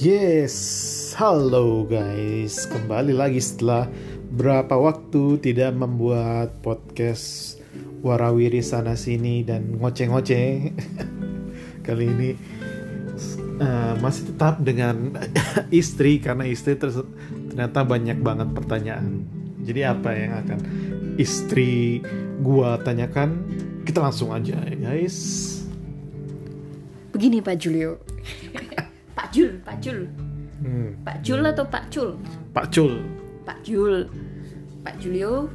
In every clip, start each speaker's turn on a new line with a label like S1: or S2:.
S1: Yes, halo guys, kembali lagi setelah berapa waktu tidak membuat podcast warawiri sana sini dan ngoceh-ngoceh. Kali ini uh, masih tetap dengan istri karena istri ternyata banyak banget pertanyaan. Jadi apa yang akan istri gua tanyakan? Kita langsung aja ya guys.
S2: Begini Pak Julio. Pak Jul, Pak Jul.
S1: Hmm.
S2: Pak Jul atau Pak Cul?
S1: Pak Cul.
S2: Pak Jul. Pak Julio.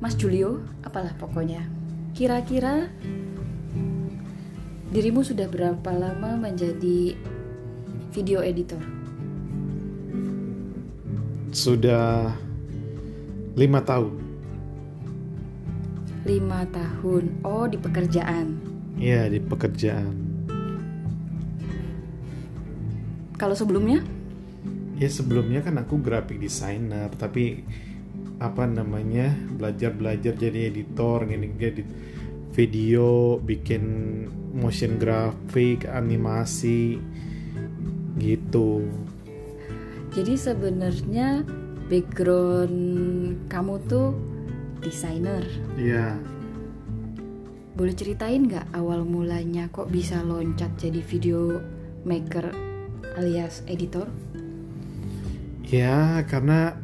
S2: Mas Julio, apalah pokoknya. Kira-kira dirimu sudah berapa lama menjadi video editor?
S1: Sudah lima tahun.
S2: Lima tahun. Oh, di pekerjaan.
S1: Iya, di pekerjaan.
S2: Kalau sebelumnya?
S1: Ya sebelumnya kan aku graphic designer, tapi apa namanya belajar belajar jadi editor, ngedit video, bikin motion graphic, animasi, gitu.
S2: Jadi sebenarnya background kamu tuh desainer.
S1: Iya.
S2: Boleh ceritain nggak awal mulanya kok bisa loncat jadi video maker alias editor?
S1: Ya, karena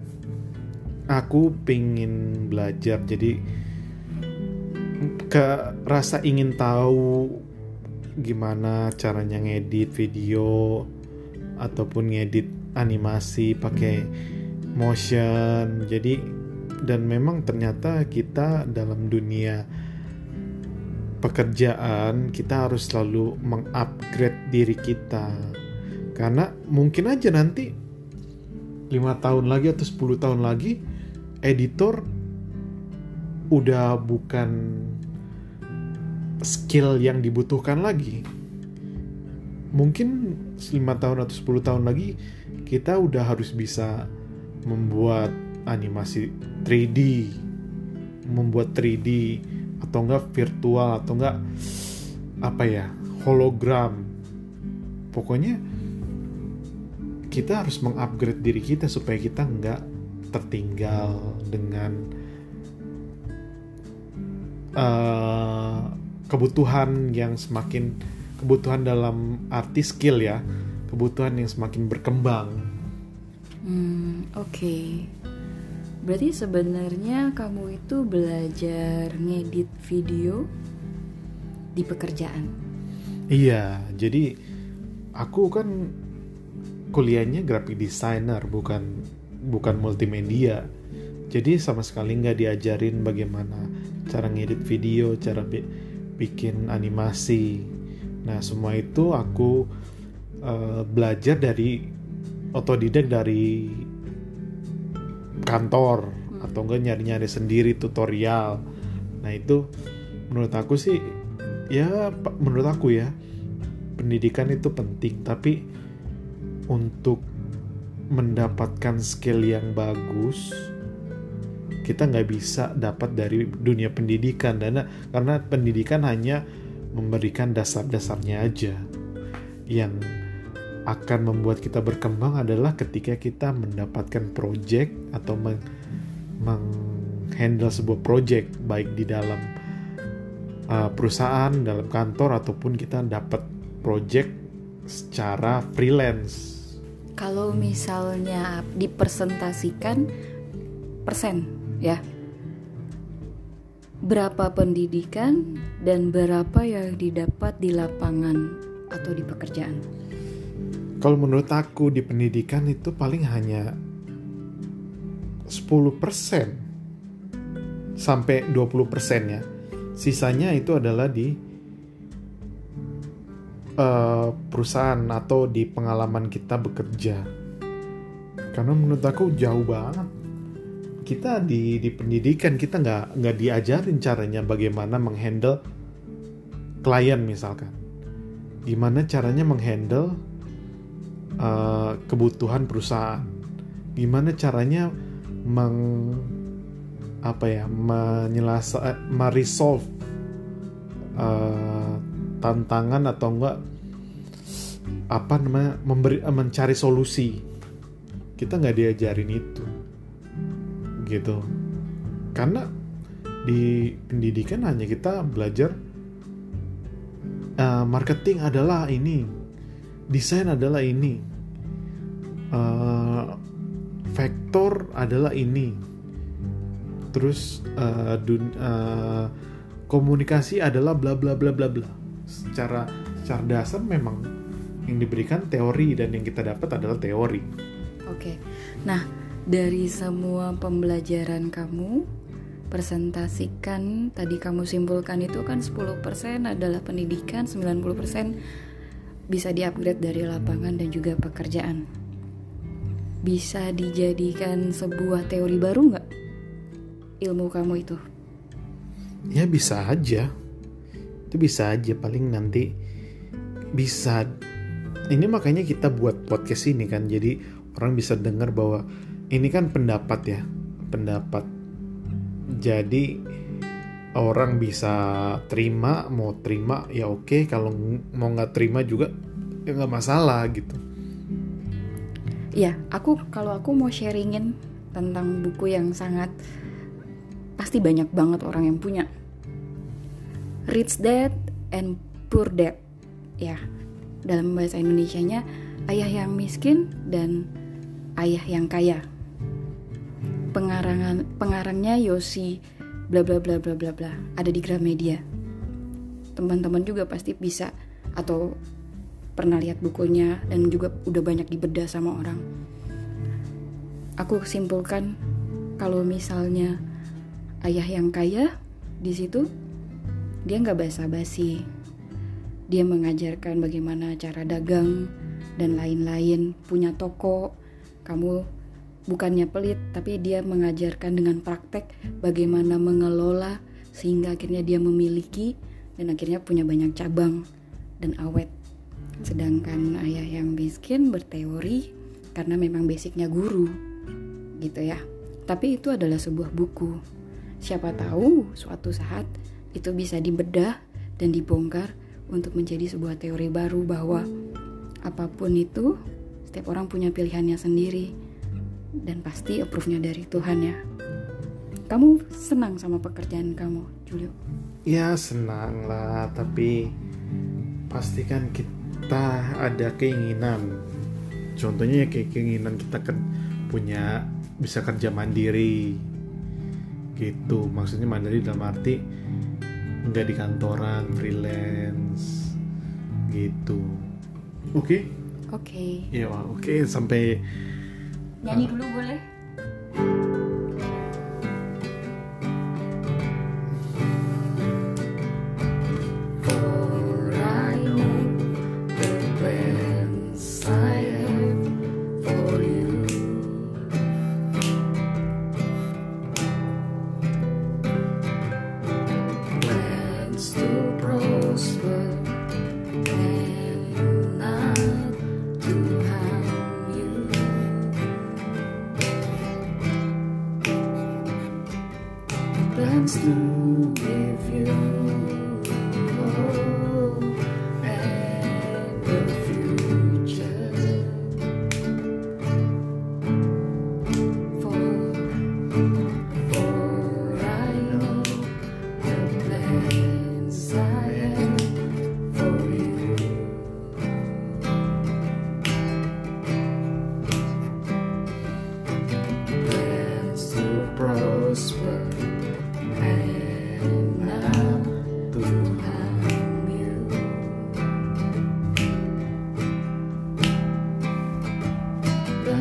S1: aku pengen belajar jadi ke rasa ingin tahu gimana caranya ngedit video ataupun ngedit animasi pakai motion. Jadi dan memang ternyata kita dalam dunia pekerjaan kita harus selalu mengupgrade diri kita karena mungkin aja nanti lima tahun lagi atau 10 tahun lagi editor udah bukan skill yang dibutuhkan lagi. Mungkin lima tahun atau 10 tahun lagi kita udah harus bisa membuat animasi 3D membuat 3D atau enggak virtual atau enggak apa ya hologram. Pokoknya kita harus mengupgrade diri kita supaya kita nggak tertinggal dengan uh, kebutuhan yang semakin kebutuhan dalam arti skill ya kebutuhan yang semakin berkembang.
S2: Hmm, oke. Okay. Berarti sebenarnya kamu itu belajar ngedit video di pekerjaan.
S1: Iya, jadi aku kan kuliahnya graphic designer bukan bukan multimedia. Jadi sama sekali nggak diajarin bagaimana cara ngedit video cara bi bikin animasi. Nah semua itu aku uh, belajar dari otodidak dari kantor hmm. atau enggak nyari-nyari sendiri tutorial. Nah itu menurut aku sih ya menurut aku ya pendidikan itu penting. Tapi untuk mendapatkan skill yang bagus kita nggak bisa dapat dari dunia pendidikan. Karena karena pendidikan hanya memberikan dasar-dasarnya aja. Yang akan membuat kita berkembang adalah ketika kita mendapatkan project atau meng, menghandle sebuah project baik di dalam uh, perusahaan dalam kantor ataupun kita dapat project secara freelance.
S2: Kalau misalnya dipresentasikan persen ya. Berapa pendidikan dan berapa yang didapat di lapangan atau di pekerjaan?
S1: Kalau menurut aku di pendidikan itu paling hanya 10% sampai 20% ya. Sisanya itu adalah di uh, perusahaan atau di pengalaman kita bekerja. Karena menurut aku jauh banget. Kita di di pendidikan kita nggak nggak diajarin caranya bagaimana menghandle klien misalkan. Gimana caranya menghandle uh, kebutuhan perusahaan. Gimana caranya meng apa ya menyelesaikan meresolve uh, tantangan atau enggak apa namanya memberi mencari solusi. Kita nggak diajarin itu gitu. Karena di pendidikan hanya kita belajar uh, marketing adalah ini desain adalah ini uh, vektor adalah ini. Terus uh, dun, uh, komunikasi adalah bla bla bla bla bla secara secara dasar memang yang diberikan teori dan yang kita dapat adalah teori.
S2: Oke. Nah dari semua pembelajaran kamu presentasikan tadi kamu simpulkan itu kan 10% adalah pendidikan 90% bisa diupgrade dari lapangan dan juga pekerjaan. Bisa dijadikan sebuah teori baru nggak? Ilmu kamu itu?
S1: Ya bisa aja itu bisa aja paling nanti bisa. Ini makanya kita buat podcast ini kan jadi orang bisa dengar bahwa ini kan pendapat ya pendapat. Jadi orang bisa terima mau terima ya oke kalau mau nggak terima juga ya nggak masalah gitu.
S2: Ya aku kalau aku mau sharingin tentang buku yang sangat pasti banyak banget orang yang punya Rich Dad and Poor Dad. Ya dalam bahasa Indonesia-nya ayah yang miskin dan ayah yang kaya. Pengarangan pengarangnya Yosi bla bla bla bla bla bla ada di Gramedia. Teman-teman juga pasti bisa atau pernah lihat bukunya dan juga udah banyak dibedah sama orang. Aku simpulkan kalau misalnya ayah yang kaya di situ dia nggak basa-basi dia mengajarkan bagaimana cara dagang dan lain-lain punya toko kamu bukannya pelit, tapi dia mengajarkan dengan praktek bagaimana mengelola sehingga akhirnya dia memiliki dan akhirnya punya banyak cabang dan awet. Sedangkan ayah yang miskin berteori karena memang basicnya guru, gitu ya. Tapi itu adalah sebuah buku. Siapa tahu suatu saat itu bisa dibedah dan dibongkar untuk menjadi sebuah teori baru bahwa apa pun itu setiap orang punya pilihannya sendiri dan pasti approve-nya dari Tuhan ya. Kamu senang sama pekerjaan kamu, Julio?
S1: Ya senang lah, tapi pastikan kita ada keinginan. Contohnya ya kayak keinginan kita kan punya bisa kerja mandiri gitu. Maksudnya mandiri dalam arti nggak di kantoran, freelance gitu. Oke? Okay?
S2: Oke. Okay.
S1: Ya, oke okay. sampai
S2: Nyanyi dulu boleh? plans to give you.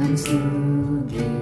S2: times.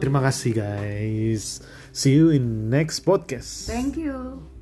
S1: Terima kasih guys. See you in next podcast.
S2: Thank you.